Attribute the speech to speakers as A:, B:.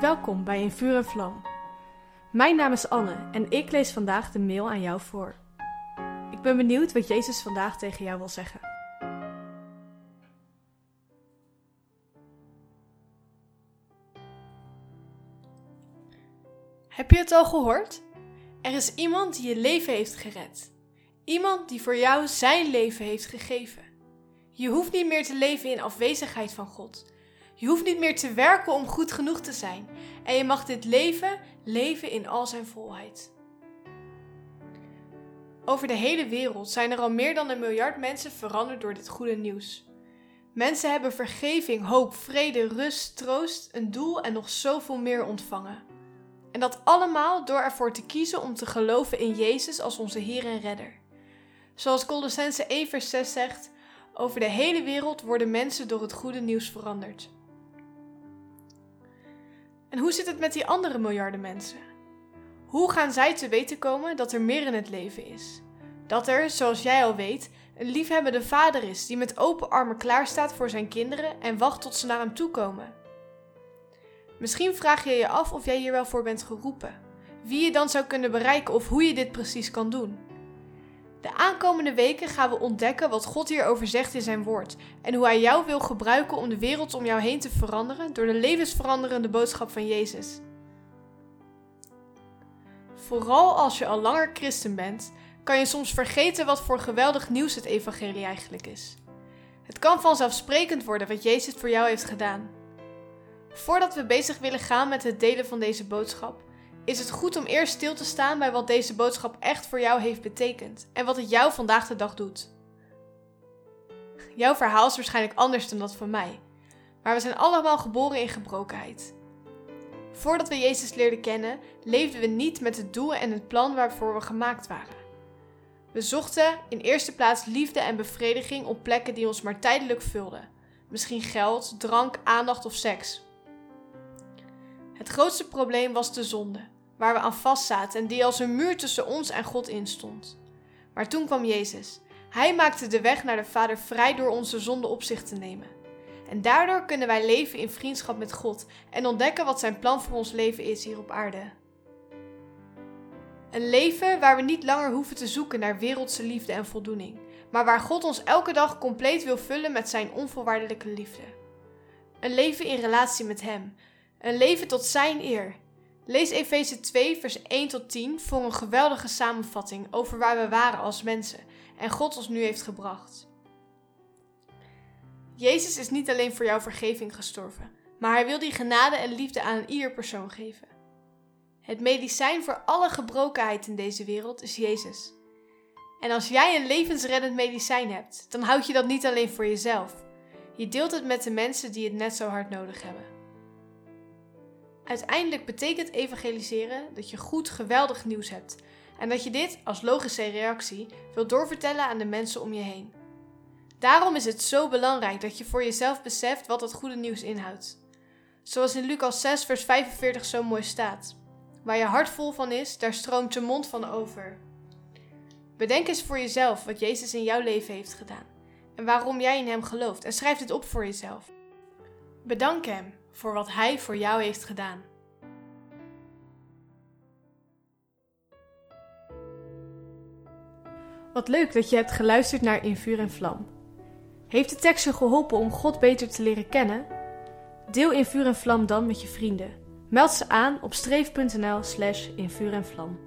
A: Welkom bij In Vuur en Vlam. Mijn naam is Anne en ik lees vandaag de mail aan jou voor. Ik ben benieuwd wat Jezus vandaag tegen jou wil zeggen.
B: Heb je het al gehoord? Er is iemand die je leven heeft gered. Iemand die voor jou zijn leven heeft gegeven. Je hoeft niet meer te leven in afwezigheid van God. Je hoeft niet meer te werken om goed genoeg te zijn. En je mag dit leven leven in al zijn volheid. Over de hele wereld zijn er al meer dan een miljard mensen veranderd door dit goede nieuws. Mensen hebben vergeving, hoop, vrede, rust, troost, een doel en nog zoveel meer ontvangen. En dat allemaal door ervoor te kiezen om te geloven in Jezus als onze Heer en Redder. Zoals Colossense 1 vers 6 zegt, over de hele wereld worden mensen door het goede nieuws veranderd. En hoe zit het met die andere miljarden mensen? Hoe gaan zij te weten komen dat er meer in het leven is? Dat er, zoals jij al weet, een liefhebbende vader is die met open armen klaarstaat voor zijn kinderen en wacht tot ze naar hem toe komen. Misschien vraag je je af of jij hier wel voor bent geroepen, wie je dan zou kunnen bereiken of hoe je dit precies kan doen. De aankomende weken gaan we ontdekken wat God hierover zegt in zijn woord en hoe hij jou wil gebruiken om de wereld om jou heen te veranderen door de levensveranderende boodschap van Jezus. Vooral als je al langer christen bent, kan je soms vergeten wat voor geweldig nieuws het evangelie eigenlijk is. Het kan vanzelfsprekend worden wat Jezus voor jou heeft gedaan. Voordat we bezig willen gaan met het delen van deze boodschap, is het goed om eerst stil te staan bij wat deze boodschap echt voor jou heeft betekend en wat het jou vandaag de dag doet. Jouw verhaal is waarschijnlijk anders dan dat van mij, maar we zijn allemaal geboren in gebrokenheid. Voordat we Jezus leerden kennen, leefden we niet met het doel en het plan waarvoor we gemaakt waren. We zochten in eerste plaats liefde en bevrediging op plekken die ons maar tijdelijk vulden. Misschien geld, drank, aandacht of seks. Het grootste probleem was de zonde waar we aan vastzaten en die als een muur tussen ons en God instond. Maar toen kwam Jezus. Hij maakte de weg naar de Vader vrij door onze zonde op zich te nemen. En daardoor kunnen wij leven in vriendschap met God en ontdekken wat zijn plan voor ons leven is hier op aarde. Een leven waar we niet langer hoeven te zoeken naar wereldse liefde en voldoening, maar waar God ons elke dag compleet wil vullen met zijn onvoorwaardelijke liefde. Een leven in relatie met Hem, een leven tot Zijn eer Lees Efeze 2, vers 1 tot 10 voor een geweldige samenvatting over waar we waren als mensen en God ons nu heeft gebracht. Jezus is niet alleen voor jouw vergeving gestorven, maar hij wil die genade en liefde aan ieder persoon geven. Het medicijn voor alle gebrokenheid in deze wereld is Jezus. En als jij een levensreddend medicijn hebt, dan houd je dat niet alleen voor jezelf. Je deelt het met de mensen die het net zo hard nodig hebben. Uiteindelijk betekent evangeliseren dat je goed geweldig nieuws hebt en dat je dit als logische reactie wilt doorvertellen aan de mensen om je heen. Daarom is het zo belangrijk dat je voor jezelf beseft wat dat goede nieuws inhoudt. Zoals in Lucas 6, vers 45 zo mooi staat: Waar je hart vol van is, daar stroomt je mond van over. Bedenk eens voor jezelf wat Jezus in jouw leven heeft gedaan en waarom jij in Hem gelooft en schrijf dit op voor jezelf. Bedank Hem voor wat Hij voor jou heeft gedaan.
A: Wat leuk dat je hebt geluisterd naar In Vuur en Vlam. Heeft de tekst je geholpen om God beter te leren kennen? Deel In Vuur en Vlam dan met je vrienden. Meld ze aan op streef.nl slash in vuur en vlam.